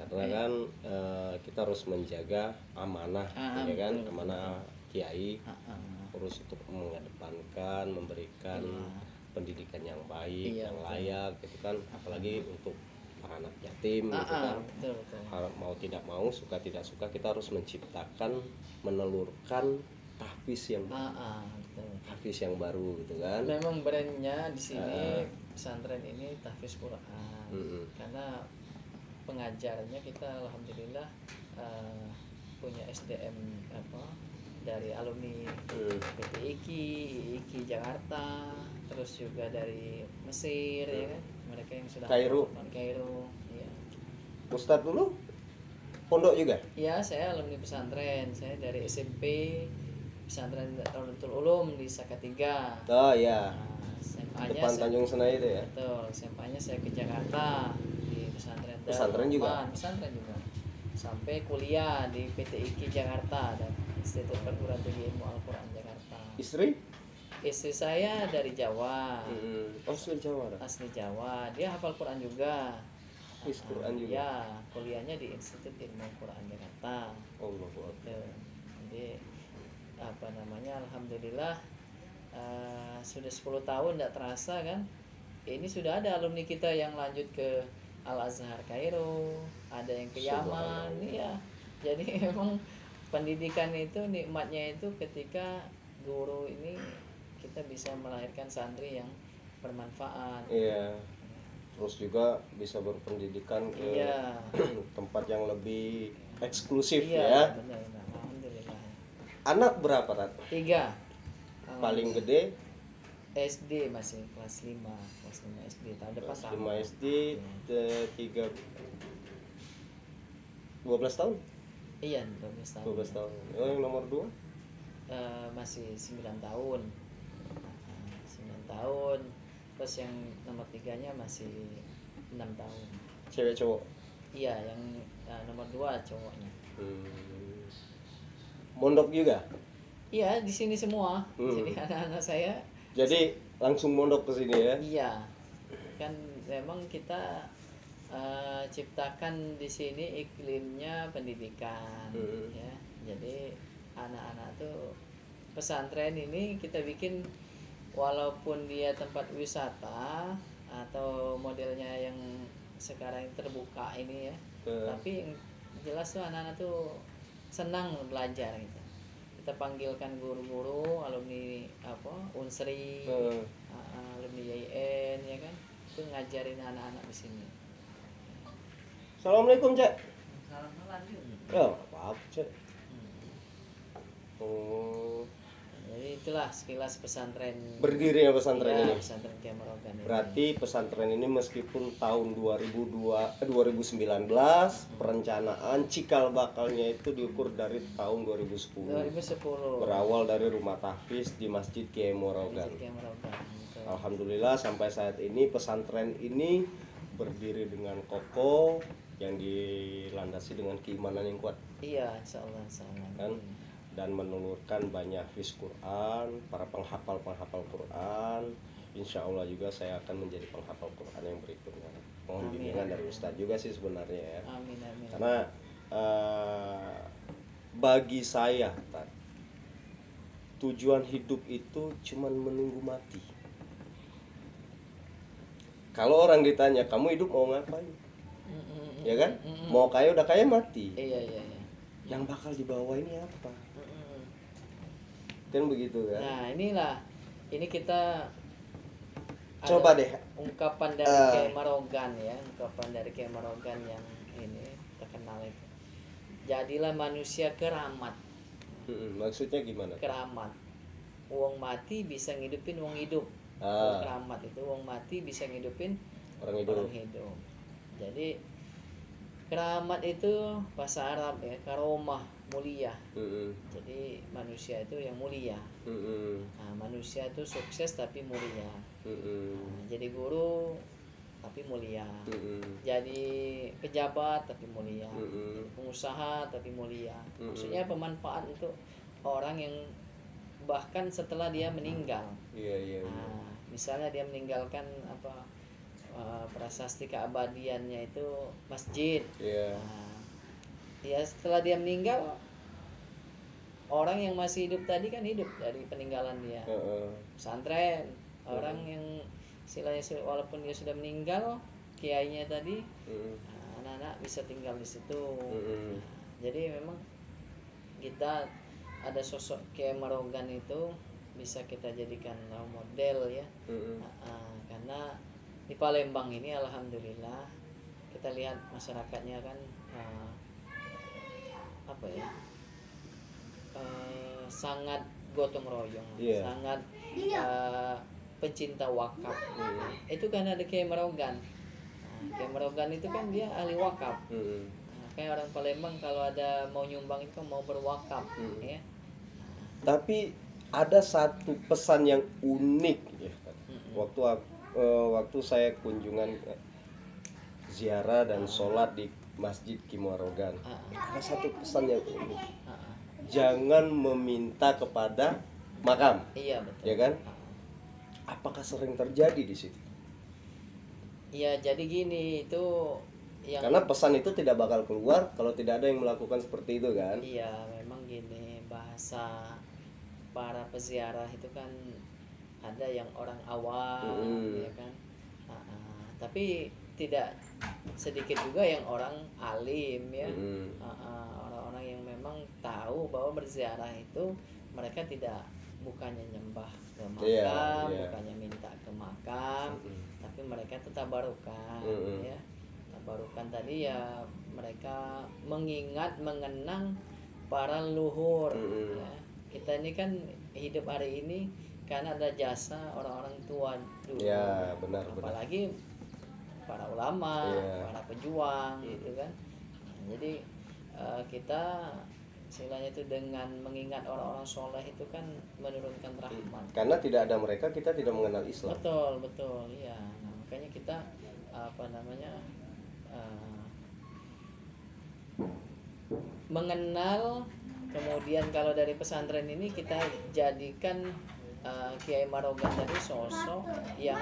Speaker 1: Karena kan eh, kita harus menjaga amanah
Speaker 2: Ah,
Speaker 1: ya kan
Speaker 2: betul,
Speaker 1: amanah kiai
Speaker 2: Ah, ah.
Speaker 1: harus untuk mengedepankan memberikan
Speaker 2: Iya.
Speaker 1: pendidikan yang baik
Speaker 2: Iya,
Speaker 1: yang
Speaker 2: betul.
Speaker 1: layak gitu kan apalagi untuk para anak yatim
Speaker 2: Ah,
Speaker 1: gitu
Speaker 2: ah,
Speaker 1: kan
Speaker 2: betul betul.
Speaker 1: Mau tidak mau suka tidak suka kita harus menciptakan menelurkan tahfiz yang
Speaker 2: Ah, ah, betul.
Speaker 1: tahfiz yang baru gitu kan
Speaker 2: Memang brandnya di sini
Speaker 1: Ah.
Speaker 2: pesantren ini tahfiz Quran.
Speaker 1: Mm-mm.
Speaker 2: Karena pengajarnya kita alhamdulillah eh, punya SDM apa dari alumni
Speaker 1: Hmm.
Speaker 2: PT IKI, IKI Jakarta, terus juga dari Mesir ya kan. Mereka yang sudah
Speaker 1: Kairo.
Speaker 2: Kairo, iya.
Speaker 1: Ustadz dulu pondok juga
Speaker 2: Iya, saya alumni pesantren. Saya dari SMP pesantren Darul Ulum di Sakatiga.
Speaker 1: oh ya
Speaker 2: Nah,
Speaker 1: depan
Speaker 2: saya,
Speaker 1: Tanjung Senai itu ya
Speaker 2: betul, SMA-nya saya ke Jakarta di pesantren
Speaker 1: Pesantren juga?
Speaker 2: Pesantren juga. Sampai kuliah di PT IKI Jakarta dan Institut Perguruan Tinggi Ilmu Al-Qur'an Jakarta.
Speaker 1: istri
Speaker 2: Istri saya dari Jawa.
Speaker 1: hmm. oh asli Jawa.
Speaker 2: Asli Jawa. Dia hafal Quran juga.
Speaker 1: Hafiz Quran juga?
Speaker 2: Ya, kuliahnya di Institut Ilmu Quran Jakarta.
Speaker 1: Allah Akbar.
Speaker 2: Gitu. Jadi apa namanya alhamdulillah eh, sudah 10 tahun tidak terasa kan? Ini sudah ada alumni kita yang lanjut ke Al Azhar Kairo ada yang ke Yaman. Ya jadi *laughs* memang pendidikan itu nikmatnya itu ketika guru ini kita bisa melahirkan santri yang bermanfaat.
Speaker 1: Iya. Terus juga bisa berpendidikan ke
Speaker 2: iya. *clears throat*
Speaker 1: tempat yang lebih eksklusif
Speaker 2: iya
Speaker 1: ya.
Speaker 2: benar benar
Speaker 1: anak berapa Tat?
Speaker 2: tiga
Speaker 1: paling gede?
Speaker 2: SD masih kelas 5 kelas 5 SD tahun depan
Speaker 1: kelas
Speaker 2: sama
Speaker 1: 5 SD te- tiga 12 tahun?
Speaker 2: Iya 12 tahun.
Speaker 1: 12 tahun. Oh yang nomor dua?
Speaker 2: Eh, masih 9 tahun. Eh, 9 tahun. Terus yang nomor tiganya masih 6 tahun.
Speaker 1: Cewek cowok?
Speaker 2: Iya yang eh, nomor 2 cowoknya.
Speaker 1: Hmm. mondok juga
Speaker 2: iya di sini semua.
Speaker 1: Hmm.
Speaker 2: jadi anak-anak saya.
Speaker 1: Jadi langsung mondok ke sini ya?
Speaker 2: Iya. Kan memang kita eh, ciptakan di sini iklimnya pendidikan
Speaker 1: Hmm.
Speaker 2: ya. Jadi anak-anak tuh pesantren ini kita bikin walaupun dia tempat wisata atau modelnya yang sekarang terbuka ini ya.
Speaker 1: Eh,
Speaker 2: tapi jelas tuh anak-anak tuh senang belajar gitu kita panggilkan guru-guru alumni apa unsri
Speaker 1: eh,
Speaker 2: uh, alumni YN ya kan? Itu ngajarin anak-anak di sini.
Speaker 1: Assalamualaikum cek
Speaker 2: salam lanjut
Speaker 1: ya apa cek oh
Speaker 2: jadi itulah sekilas pesantren.
Speaker 1: Berdiri ya pesantren
Speaker 2: Iya,
Speaker 1: ini?
Speaker 2: pesantren Kiai Marogan ini.
Speaker 1: berarti pesantren ini meskipun tahun 2002 eh, 2019 perencanaan cikal bakalnya itu diukur dari tahun 2010
Speaker 2: 2010
Speaker 1: berawal dari rumah tahfiz di Masjid Kiai Morogan. Alhamdulillah sampai saat ini pesantren ini berdiri dengan kokoh yang dilandasi dengan keimanan yang kuat.
Speaker 2: Iya insyaallah insyaallah
Speaker 1: Kan? Dan menelurkan banyak hafiz Quran, para penghafal-penghafal Quran. Insya Allah juga saya akan menjadi penghafal Quran yang berikutnya. Mohon
Speaker 2: Amin.
Speaker 1: bimbingan dari Ustadz juga sih sebenarnya ya.
Speaker 2: amin amin
Speaker 1: Karena eh, bagi saya, Tat, tujuan hidup itu cuman menunggu mati. Kalau orang ditanya, kamu hidup mau ngapain?
Speaker 2: Mm, mm, mm,
Speaker 1: Ya kan?
Speaker 2: mm.
Speaker 1: Mau kaya udah kaya mati.
Speaker 2: iya iya iya
Speaker 1: yang bakal dibawa ini apa?
Speaker 2: Mm-mm.
Speaker 1: kan begitu kan?
Speaker 2: Nah inilah. Ini kita
Speaker 1: coba deh.
Speaker 2: ungkapan dari
Speaker 1: Eh.
Speaker 2: Kiai Marogan ya ungkapan dari Kiai Marogan yang ini terkenal itu. Jadilah manusia keramat.
Speaker 1: Maksudnya gimana?
Speaker 2: Keramat. Uang mati bisa ngidupin uang hidup.
Speaker 1: Ah.
Speaker 2: keramat itu uang mati bisa ngidupin
Speaker 1: orang hidup.
Speaker 2: orang hidup. Jadi keramat itu bahasa Arab ya karomah mulia.
Speaker 1: Mm-mm,
Speaker 2: jadi manusia itu yang mulia.
Speaker 1: Mm-mm,
Speaker 2: nah, manusia itu sukses tapi mulia.
Speaker 1: Mm-mm,
Speaker 2: Nah, jadi guru tapi mulia.
Speaker 1: Mm-mm,
Speaker 2: jadi pejabat tapi mulia. Jadi pengusaha tapi mulia.
Speaker 1: Mm-mm.
Speaker 2: maksudnya pemanfaat untuk orang yang bahkan setelah dia meninggal.
Speaker 1: Iya iya iya.
Speaker 2: nah, misalnya dia meninggalkan apa eh, prasasti keabadiannya itu masjid.
Speaker 1: Iya.
Speaker 2: Nah, ya setelah dia meninggal orang yang masih hidup tadi kan hidup dari peninggalan dia.
Speaker 1: Heeh.
Speaker 2: pesantren orang yang istilahnya su- walaupun dia sudah meninggal kiainya tadi
Speaker 1: Mm-mm,
Speaker 2: nah, anak-anak bisa tinggal di situ.
Speaker 1: Mm-mm,
Speaker 2: jadi memang kita ada sosok Kiai Marogan itu bisa kita jadikan role model ya.
Speaker 1: Mm-mm,
Speaker 2: Nah, ah, karena di Palembang ini alhamdulillah kita lihat masyarakatnya kan ah, apa ya eh, sangat gotong royong
Speaker 1: Iya.
Speaker 2: sangat eh, pecinta wakaf. Itu kan ada Kiai nah, Kiai Marogan itu kan dia ahli wakaf.
Speaker 1: Mm-mm,
Speaker 2: Nah, kayak orang Palembang kalau ada mau nyumbang itu mau berwakaf
Speaker 1: Hmm.
Speaker 2: ya.
Speaker 1: Tapi ada satu pesan yang unik ya.
Speaker 2: Mm-mm.
Speaker 1: waktu ak- eh, waktu saya kunjungan ziarah dan sholat di masjid Kimarogan
Speaker 2: Ah,
Speaker 1: ada satu pesan yang unik
Speaker 2: ah, ah, ah.
Speaker 1: jangan meminta kepada makam.
Speaker 2: Iya betul.
Speaker 1: Ya kan?
Speaker 2: Ah, ah.
Speaker 1: apakah sering terjadi di situ?
Speaker 2: Iya jadi gini itu yang
Speaker 1: karena pesan itu tidak bakal keluar kalau tidak ada yang melakukan seperti itu kan?
Speaker 2: Iya memang gini bahasa para peziarah itu kan ada yang orang awam
Speaker 1: Mm-mm.
Speaker 2: ya kan Ah, ah. tapi tidak sedikit juga yang orang alim ya
Speaker 1: Mm-mm.
Speaker 2: Ah, ah. orang-orang yang memang tahu bahwa berziarah itu mereka tidak bukannya nyembah ke makam
Speaker 1: Iya, iya.
Speaker 2: bukannya minta ke makam
Speaker 1: Mm-mm.
Speaker 2: tapi mereka tetap barukan
Speaker 1: Mm-mm.
Speaker 2: ya tabarukan tadi ya mereka mengingat mengenang para leluhur
Speaker 1: Mm-mm.
Speaker 2: ya. kita ini kan hidup hari ini karena ada jasa orang-orang tua dulu.
Speaker 1: Ya benar benar.
Speaker 2: Apalagi para ulama
Speaker 1: Iya.
Speaker 2: para pejuang
Speaker 1: Mm.
Speaker 2: gitu kan. Nah, jadi eh, kita istilahnya itu dengan mengingat orang-orang soleh itu kan menurunkan rahmat.
Speaker 1: Karena tidak ada mereka kita tidak mengenal Islam.
Speaker 2: Betul betul iya. Nah, makanya kita apa namanya eh, mengenal. Kemudian kalau dari pesantren ini kita jadikan eh, Kiai Marogan tadi sosok yang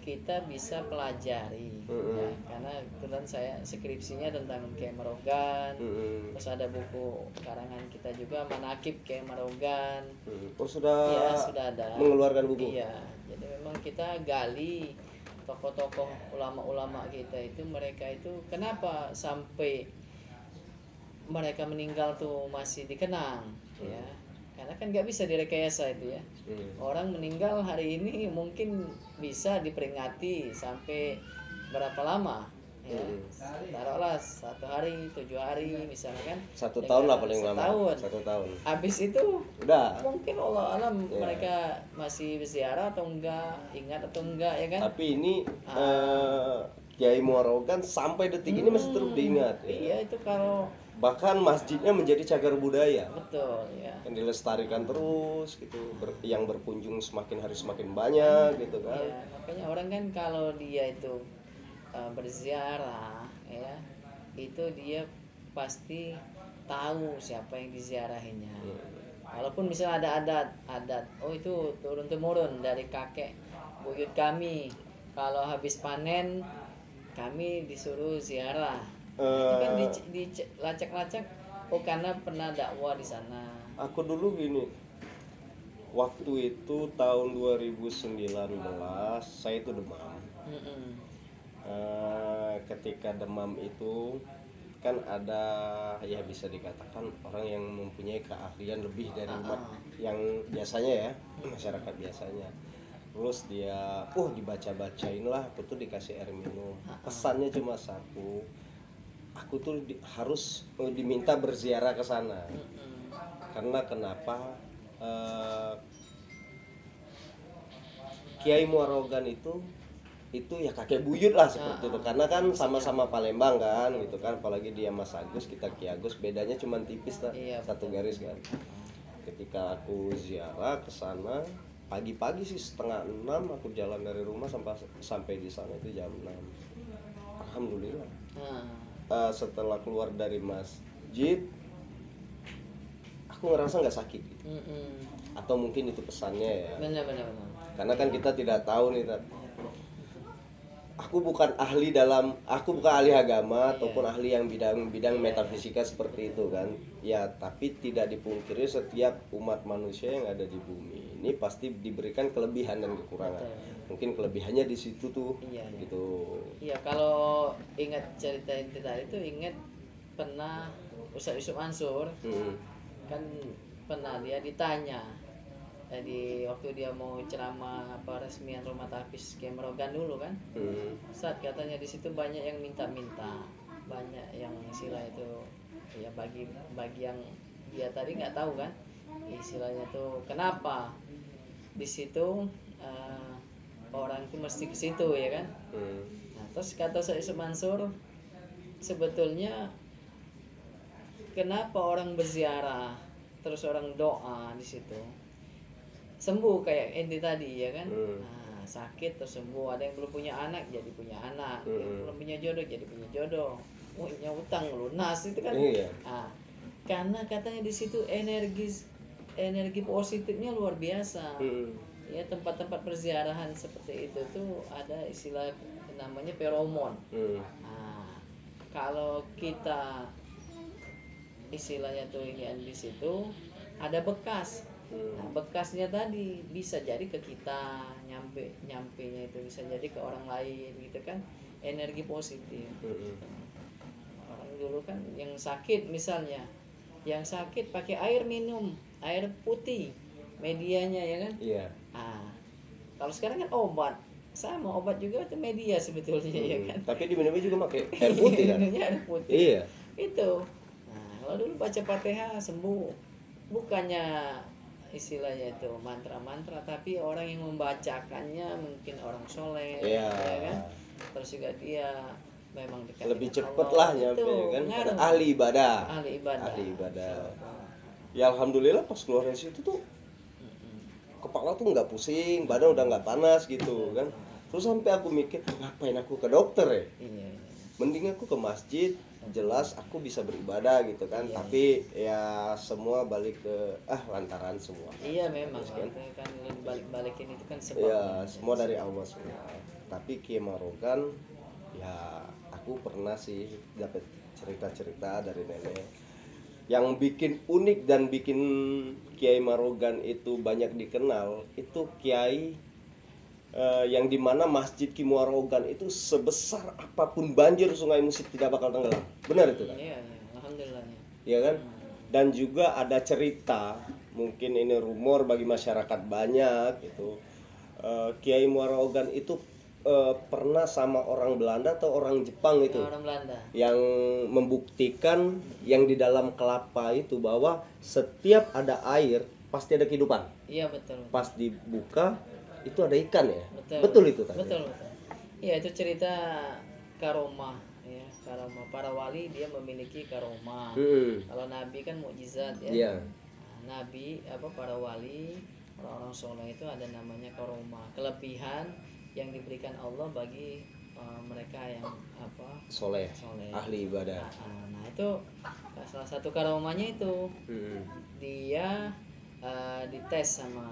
Speaker 2: kita bisa pelajari
Speaker 1: Mm-mm.
Speaker 2: ya, karena kebetulan saya skripsinya tentang Kiai Marogan
Speaker 1: Mm-mm.
Speaker 2: terus ada buku karangan kita juga Manakib Kiai Marogan
Speaker 1: Mm-mm. oh sudah
Speaker 2: ya sudah ada
Speaker 1: mengeluarkan buku
Speaker 2: Iya, jadi memang kita gali tokoh-tokoh ulama-ulama kita itu mereka itu kenapa sampai mereka meninggal tuh masih dikenang ya karena kan nggak bisa direkayasa itu ya
Speaker 1: Mm.
Speaker 2: orang meninggal hari ini mungkin bisa diperingati sampai berapa lama ya
Speaker 1: Hmm.
Speaker 2: taruhlah satu hari tujuh hari misalnya kan
Speaker 1: satu tahun lah paling lama satu tahun
Speaker 2: habis itu
Speaker 1: udah
Speaker 2: mungkin Allah alam
Speaker 1: Ya.
Speaker 2: mereka masih berziarah atau enggak ingat atau enggak ya kan
Speaker 1: tapi ini
Speaker 2: Ah.
Speaker 1: eh, Kiai Muarogan sampai detik ini masih terus
Speaker 2: Hmm,
Speaker 1: diingat ya.
Speaker 2: iya itu kalau
Speaker 1: bahkan masjidnya menjadi cagar budaya.
Speaker 2: Betul ya
Speaker 1: yang dilestarikan terus gitu ber- yang berkunjung semakin hari semakin banyak gitu kan.
Speaker 2: Iya, makanya orang kan kalau dia itu uh, berziarah ya itu dia pasti tahu siapa yang diziarahinya. Walaupun misalnya ada adat adat oh itu turun temurun dari kakek buyut kami. Kalau habis panen kami disuruh ziarah itu kan
Speaker 1: Eh,
Speaker 2: di, lacak-lacak. Oh karena pernah dakwah di sana.
Speaker 1: Aku dulu gini. Waktu itu tahun 2019 saya itu demam. Eh, ketika demam itu kan ada ya bisa dikatakan orang yang mempunyai keahlian lebih dari umat
Speaker 2: Ah.
Speaker 1: yang biasanya ya masyarakat biasanya. Terus dia oh dibaca bacain lah. Aku tuh dikasih air minum.
Speaker 2: Ah.
Speaker 1: pesannya cuma satu aku tuh di- harus eh, diminta berziarah ke sana. Karena kenapa? Eh, Kiai Muarogan itu itu ya kakek buyut lah seperti
Speaker 2: Ah,
Speaker 1: itu karena kan sama-sama Palembang kan gitu kan. Apalagi dia Mas Agus kita Ki Agus bedanya cuma tipis lah
Speaker 2: Iya,
Speaker 1: satu garis kan. Ketika aku ziarah ke sana pagi-pagi sih setengah enam aku jalan dari rumah sampai sampai di sana itu jam 6 alhamdulillah.
Speaker 2: Nah,
Speaker 1: Eh, setelah keluar dari masjid aku ngerasa nggak sakit gitu.
Speaker 2: mm-mm.
Speaker 1: atau mungkin itu pesannya ya
Speaker 2: benar benar benar
Speaker 1: karena kan kita tidak tahu nih. Aku bukan ahli dalam aku bukan ahli agama
Speaker 2: Iya.
Speaker 1: ataupun ahli yang bidang bidang metafisika seperti itu kan ya tapi tidak dipungkiri setiap umat manusia yang ada di bumi ini pasti diberikan kelebihan dan kekurangan
Speaker 2: Betul.
Speaker 1: mungkin kelebihannya di situ tuh
Speaker 2: Iya, iya.
Speaker 1: gitu
Speaker 2: Iya kalau ingat cerita inti tadi itu ingat pernah Ustaz Yusuf Mansur
Speaker 1: Hmm.
Speaker 2: kan pernah dia ditanya jadi waktu dia mau ceramah apa resmian rumah tapis Kiai Merogan dulu kan?
Speaker 1: Hmm.
Speaker 2: saat katanya di situ banyak yang minta-minta. Banyak yang istilah itu ya bagi bagi yang dia tadi nggak tahu kan? Istilahnya tuh kenapa? Di situ eh, orang itu mesti ke situ ya kan?
Speaker 1: Hmm.
Speaker 2: Nah, terus kata saya Yusuf Mansur, sebetulnya kenapa orang berziarah, terus orang doa di situ, sembuh kayak ente tadi ya kan?
Speaker 1: Hmm.
Speaker 2: Nah, sakit terus sembuh, ada yang belum punya anak jadi punya anak, yang
Speaker 1: Hmm.
Speaker 2: belum punya jodoh jadi punya jodoh, punya utang lunas itu kan?
Speaker 1: Iya.
Speaker 2: Nah, karena katanya di situ energi energi positifnya luar biasa
Speaker 1: Hmm.
Speaker 2: ya tempat-tempat perziarahan seperti itu tuh ada istilah namanya feromon.
Speaker 1: Hmm.
Speaker 2: Nah, kalau kita istilahnya tuh ini di situ ada bekas. Nah,
Speaker 1: Hmm.
Speaker 2: bekasnya tadi bisa jadi ke kita nyampe nyampe nya itu bisa jadi ke orang lain gitu kan energi positif.
Speaker 1: Hmm.
Speaker 2: Orang dulu kan yang sakit misalnya, yang sakit pakai air minum air putih medianya ya kan.
Speaker 1: Iya.
Speaker 2: Ah, kalau sekarang kan obat, sama obat juga itu media sebetulnya ya
Speaker 1: Hmm.
Speaker 2: kan.
Speaker 1: Tapi diminumnya juga pakai *laughs* air putih kan?
Speaker 2: Minumnya air putih.
Speaker 1: Iya.
Speaker 2: Itu. Nah, kalau dulu baca Fatihah sembuh. Bukannya istilahnya itu mantra-mantra, tapi orang yang membacakannya mungkin orang soleh,
Speaker 1: Iya.
Speaker 2: ya kan? Terus juga dia memang dekat
Speaker 1: Lebih
Speaker 2: Allah.
Speaker 1: lah nyampe
Speaker 2: Itu
Speaker 1: ya kan?
Speaker 2: Pengaruh.
Speaker 1: ahli ibadah.
Speaker 2: ahli ibadah.
Speaker 1: Ahli ibadah. Ya alhamdulillah pas keluar dari situ tuh kepala tuh nggak pusing, badan udah nggak panas gitu kan. Terus sampai aku mikir ngapain aku ke dokter ya?
Speaker 2: Iya, iya.
Speaker 1: Mending aku ke masjid, jelas aku bisa beribadah gitu kan.
Speaker 2: Iya.
Speaker 1: Tapi ya semua balik ke ah lantaran semua.
Speaker 2: Iya memang
Speaker 1: kan?
Speaker 2: kan balik-balikin itu kan sebab.
Speaker 1: Ya semua dari Allah semua. Tapi Kiai Marogan ya aku pernah sih dapat cerita-cerita dari nenek yang bikin unik dan bikin Kiai Marogan itu banyak dikenal itu Kiai eh, yang di mana Masjid Ki itu sebesar apa pun banjir Sungai Musi tidak bakal tenggelam. Benar itu kan?
Speaker 2: Iya, iya, alhamdulillahnya.
Speaker 1: ya kan? Dan juga ada cerita mungkin ini rumor bagi masyarakat banyak gitu. Eh, Kiai Muarogan itu eh, pernah sama orang Belanda atau orang Jepang itu?
Speaker 2: Orang Belanda.
Speaker 1: yang membuktikan yang di dalam kelapa itu bahwa setiap ada air pasti ada kehidupan.
Speaker 2: Iya betul.
Speaker 1: pas dibuka itu ada ikan ya
Speaker 2: Betul.
Speaker 1: itu tadi
Speaker 2: Betul betul. Iya itu cerita karomah ya karomah para wali dia memiliki karomah.
Speaker 1: Hmm,
Speaker 2: Kalau nabi kan mukjizat ya.
Speaker 1: iya
Speaker 2: Nah, nabi apa para wali orang-orang soleh itu ada namanya karomah kelebihan yang diberikan Allah bagi eh, mereka yang apa
Speaker 1: soleh
Speaker 2: soleh.
Speaker 1: ahli ibadah
Speaker 2: Nah, nah, itu salah satu karomahnya itu
Speaker 1: Hmm,
Speaker 2: dia eh, dites sama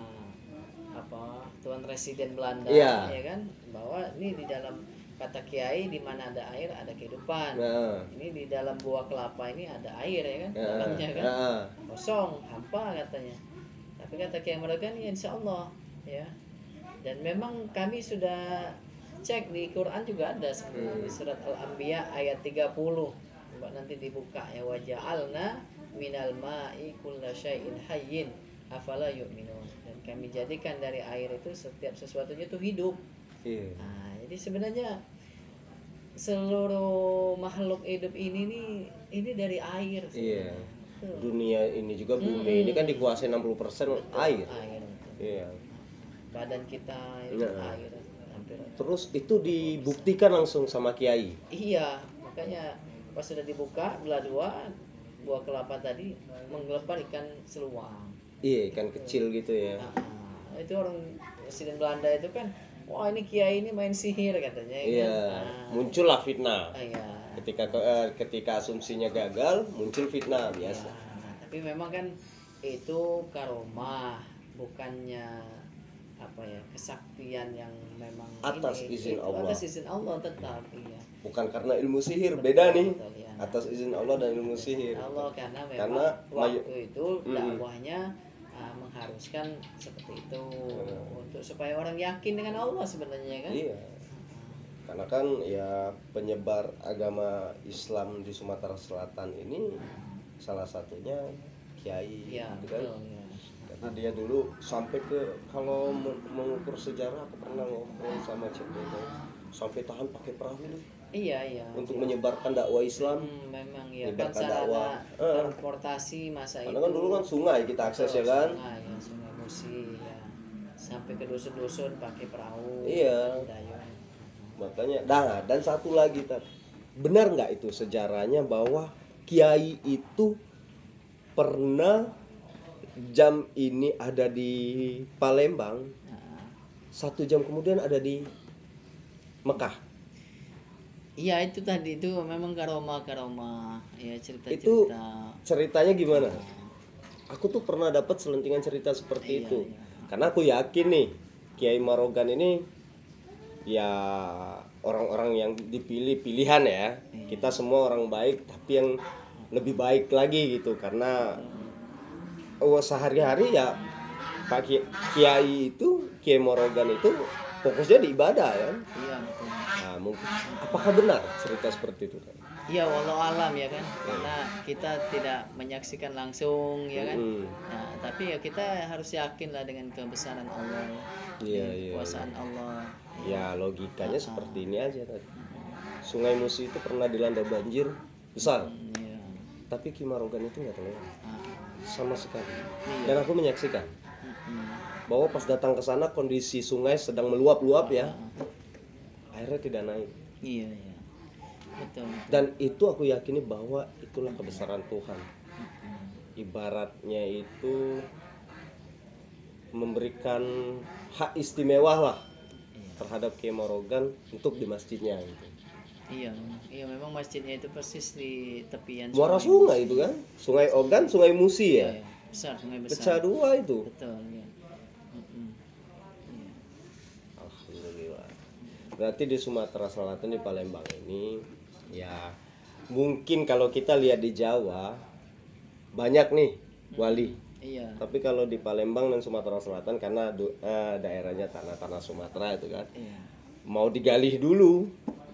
Speaker 2: apa tuan residen Belanda
Speaker 1: Iya.
Speaker 2: ya kan? Bahwa ini di dalam kata kiai di mana ada air ada kehidupan.
Speaker 1: Nah.
Speaker 2: Ini di dalam buah kelapa ini ada air ya kan?
Speaker 1: Nah,
Speaker 2: dalamnya kan?
Speaker 1: Nah,
Speaker 2: kosong hampa katanya. Tapi kata kiai mereka ini insya Allah ya. Dan memang kami sudah cek di Quran juga ada sebenarnya di surat Al-Anbiya ayat 30 coba nanti dibuka ya waja'alna minal ma'i kulla syai'in hayyin afala yu'minun kami jadikan dari air itu setiap sesuatunya itu hidup
Speaker 1: Iya.
Speaker 2: nah jadi sebenarnya seluruh makhluk hidup ini nih ini dari air
Speaker 1: Iya.
Speaker 2: sebenarnya. Betul.
Speaker 1: Dunia ini juga bumi
Speaker 2: Hmm.
Speaker 1: ini kan dikuasai 60% air.
Speaker 2: air betul.
Speaker 1: Iya.
Speaker 2: badan kita itu
Speaker 1: Nah.
Speaker 2: air hampir
Speaker 1: Terus itu dibuktikan langsung sama kiai.
Speaker 2: iya makanya pas sudah dibuka belah dua buah kelapa tadi menggelepar ikan seluang
Speaker 1: Iya, ikan kecil gitu ya.
Speaker 2: Ah, itu orang presiden Belanda itu kan wah ini kiai ini main sihir katanya ya
Speaker 1: Iya,
Speaker 2: kan? Ah,
Speaker 1: muncullah fitnah.
Speaker 2: ah, iya.
Speaker 1: Ketika eh, ketika asumsinya gagal, muncul fitnah biasa.
Speaker 2: Nah, tapi memang kan itu karomah bukannya apa ya kesaktian yang memang
Speaker 1: Atas
Speaker 2: ini,
Speaker 1: izin
Speaker 2: itu
Speaker 1: Allah.
Speaker 2: atas izin Allah tetap iya
Speaker 1: Bukan karena ilmu sihir, beda nih.
Speaker 2: Betul, iya.
Speaker 1: Atas izin Allah dan ilmu sihir.
Speaker 2: Allah karena memang
Speaker 1: Karena
Speaker 2: waktu itu dakwahnya uh, mengharuskan seperti itu
Speaker 1: Hmm.
Speaker 2: untuk supaya orang yakin dengan Allah sebenarnya kan
Speaker 1: Iya. Karena kan ya penyebar agama Islam di Sumatera Selatan ini salah satunya kiai
Speaker 2: Iya
Speaker 1: gitu kan.
Speaker 2: betul ya.
Speaker 1: Karena dia dulu sampai ke kalau me- mengukur sejarah aku pernah ngobrol sama Dodo sampai tahan pakai perahu nih
Speaker 2: Iya iya.
Speaker 1: untuk
Speaker 2: iya.
Speaker 1: menyebarkan dakwah Islam.
Speaker 2: Hmm, memang ya kan sarana
Speaker 1: dakwah. Eh.
Speaker 2: transportasi masa
Speaker 1: Karena
Speaker 2: itu.
Speaker 1: kan dulu kan sungai kita akses ya kan.
Speaker 2: Sungai, ya, sungai Musi ya. Sampai ke dusun-dusun pakai perahu.
Speaker 1: Iya.
Speaker 2: Dayung.
Speaker 1: Makanya nah dan satu lagi Tat. Benar nggak itu sejarahnya bahwa kiai itu pernah jam ini ada di Palembang,
Speaker 2: Nah,
Speaker 1: satu jam kemudian ada di Mekah.
Speaker 2: Iya itu tadi itu memang karoma karoma ya cerita
Speaker 1: Itu-
Speaker 2: cerita.
Speaker 1: Ceritanya gimana? Aku tuh pernah dapat selentingan cerita seperti
Speaker 2: Iya,
Speaker 1: itu.
Speaker 2: iya.
Speaker 1: Karena aku yakin nih Kiai Marogan ini ya orang-orang yang dipilih pilihan ya.
Speaker 2: Iya.
Speaker 1: Kita semua orang baik tapi yang lebih baik lagi gitu karena oh, sehari-hari ya Pak Ki- Kiai itu Kiai Marogan itu fokusnya di ibadah ya.
Speaker 2: Iya betul.
Speaker 1: Nah, mungkin apakah benar cerita seperti itu? Kan?
Speaker 2: Iya walau alam ya kan karena kita tidak menyaksikan langsung ya kan.
Speaker 1: Mm.
Speaker 2: Nah, tapi ya kita harus yakin lah dengan kebesaran Allah,
Speaker 1: Iya,
Speaker 2: dengan
Speaker 1: iya,
Speaker 2: kekuasaan Allah.
Speaker 1: Ya logikanya
Speaker 2: Ah, ah.
Speaker 1: seperti ini aja tadi. Sungai Musi itu pernah dilanda banjir besar,
Speaker 2: Hmm, Iya.
Speaker 1: tapi Kimarogan itu nggak terlewat
Speaker 2: Ah,
Speaker 1: sama sekali.
Speaker 2: Iya.
Speaker 1: Dan aku menyaksikan
Speaker 2: mm-mm.
Speaker 1: Bahwa pas datang ke sana kondisi sungai sedang meluap-luap ya, airnya tidak naik.
Speaker 2: Iya iya. Betul.
Speaker 1: Dan itu aku yakini bahwa itulah kebesaran Tuhan. Ibaratnya itu memberikan hak istimewa lah
Speaker 2: Iya.
Speaker 1: terhadap Kimarogan untuk di masjidnya gitu.
Speaker 2: Iya, iya memang masjidnya itu persis di tepian
Speaker 1: Muara sungai itu kan, Sungai Ogan, Sungai Musi
Speaker 2: Iya,
Speaker 1: ya.
Speaker 2: iya. besar sungai
Speaker 1: Pecah
Speaker 2: besar.
Speaker 1: dua itu.
Speaker 2: Betul, ya. Mm-mm. Iya.
Speaker 1: Alhamdulillah. Berarti di Sumatera Selatan di Palembang ini ya mungkin kalau kita lihat di Jawa banyak nih wali.
Speaker 2: Iya.
Speaker 1: Tapi kalau di Palembang dan Sumatera Selatan karena eh, daerahnya tanah-tanah Sumatera itu kan
Speaker 2: Iya.
Speaker 1: mau digali dulu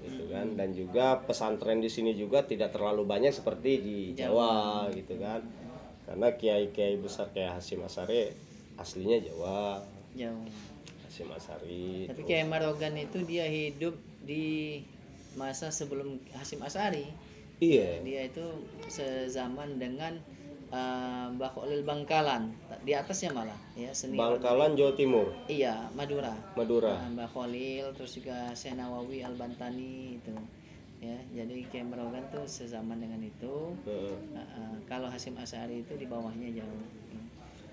Speaker 1: gitu kan dan juga pesantren di sini juga tidak terlalu banyak seperti di Jawa, gitu kan. Karena kiai-kiai besar kayak Hasyim Asari aslinya Jawa.
Speaker 2: Jauh.
Speaker 1: Hasyim Asari.
Speaker 2: Tapi kayak Marogan itu dia hidup di masa sebelum Hasim Asari.
Speaker 1: Iya.
Speaker 2: Dia itu sezaman dengan eh, Mbah Khalil Bangkalan. Di atasnya malah ya seni
Speaker 1: Bangkalan Jawa Timur,
Speaker 2: Iya, Madura.
Speaker 1: Madura.
Speaker 2: Nah, Mbah Khalil terus juga Syekh Nawawi Al Bantani itu. Ya, jadi kayak Marogan tuh sezaman dengan itu.
Speaker 1: Heeh.
Speaker 2: Nah, eh, kalau Hasim Asari itu di bawahnya jauh.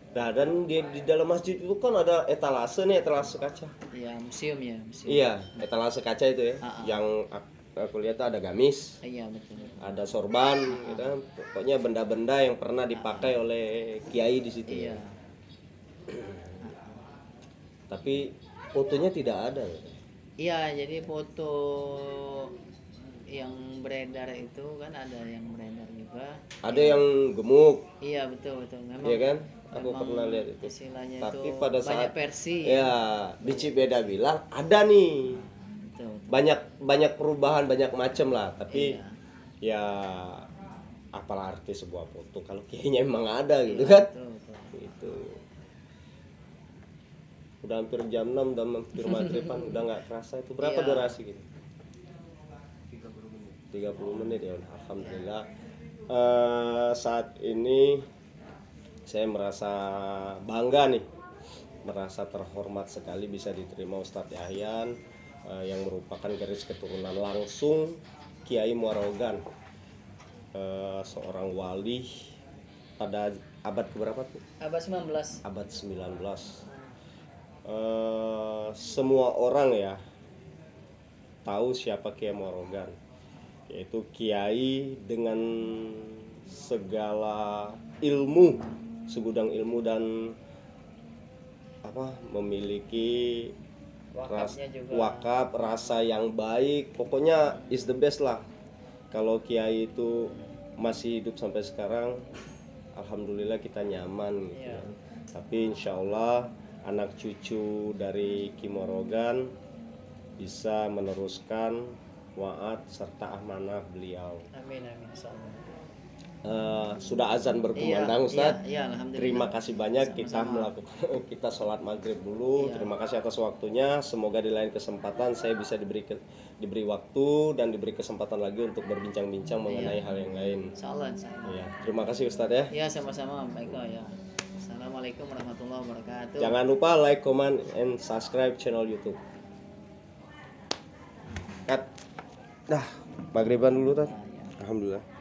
Speaker 1: Nah, dan di, di dalam masjid itu kan ada etalase nih, etalase kaca.
Speaker 2: Ya, museum ya, museum.
Speaker 1: Iya, etalase kaca itu ya.
Speaker 2: Ah, ah.
Speaker 1: Yang ak- aku lihat ada gamis,
Speaker 2: Iya, betul.
Speaker 1: ada sorban, gitu. Pokoknya benda-benda yang pernah dipakai oleh kiai di situ.
Speaker 2: Iya.
Speaker 1: Tapi fotonya tidak ada. ya.
Speaker 2: Iya, jadi foto yang beredar itu kan ada yang beredar juga.
Speaker 1: Ada yang gemuk,
Speaker 2: Iya, betul betul. Memang
Speaker 1: ya kan? Aku
Speaker 2: memang
Speaker 1: pernah lihat itu. Tapi
Speaker 2: itu
Speaker 1: pada
Speaker 2: banyak
Speaker 1: saat-
Speaker 2: versi.
Speaker 1: Ya, di Cibeda bilang ada nih.
Speaker 2: Betul. betul.
Speaker 1: Banyak banyak perubahan, banyak macam lah. Tapi
Speaker 2: Iya.
Speaker 1: ya apalah arti sebuah foto kalau kayaknya emang ada gitu kan
Speaker 2: betul, betul.
Speaker 1: gitu udah hampir jam 6 udah hampir maghriban *laughs* udah nggak kerasa itu berapa
Speaker 2: Iya.
Speaker 1: durasi gitu 30 menit ya udah, alhamdulillah Eh, saat ini saya merasa bangga nih. Merasa terhormat sekali bisa diterima Ustadz Yahyan eh, yang merupakan garis keturunan langsung Kiai Muarogan. Eh, seorang wali pada abad keberapa tuh?
Speaker 2: abad 19
Speaker 1: abad 19 Eh, semua orang ya tahu siapa Kiai Morogan yaitu kiai dengan segala ilmu segudang ilmu dan apa memiliki ras,
Speaker 2: juga
Speaker 1: wakaf rasa yang baik pokoknya is the best lah kalau kiai itu masih hidup sampai sekarang alhamdulillah kita nyaman gitu
Speaker 2: Iya.
Speaker 1: ya. tapi insya Allah anak cucu dari Kimorogan bisa meneruskan waat serta amanah beliau
Speaker 2: amin amin insyaallah.
Speaker 1: Eh, sudah azan berkumandang
Speaker 2: iya,
Speaker 1: Ustaz
Speaker 2: iya, iya, alhamdulillah
Speaker 1: Terima kasih banyak kita
Speaker 2: Sama-sama.
Speaker 1: melakukan *laughs* kita sholat maghrib dulu.
Speaker 2: Iya.
Speaker 1: Terima kasih atas waktunya. Semoga di lain kesempatan saya bisa diberi ke- diberi waktu dan diberi kesempatan lagi untuk berbincang-bincang mengenai hal yang lain.
Speaker 2: insyaallah insyaallah
Speaker 1: Ya, terima kasih Ustadz ya.
Speaker 2: ya sama-sama baik ya assalamualaikum warahmatullahi wabarakatuh
Speaker 1: Jangan lupa like, comment, and subscribe channel YouTube. Cut. Dah, maghriban dulu, Tat.
Speaker 2: Ya, ya.
Speaker 1: Alhamdulillah.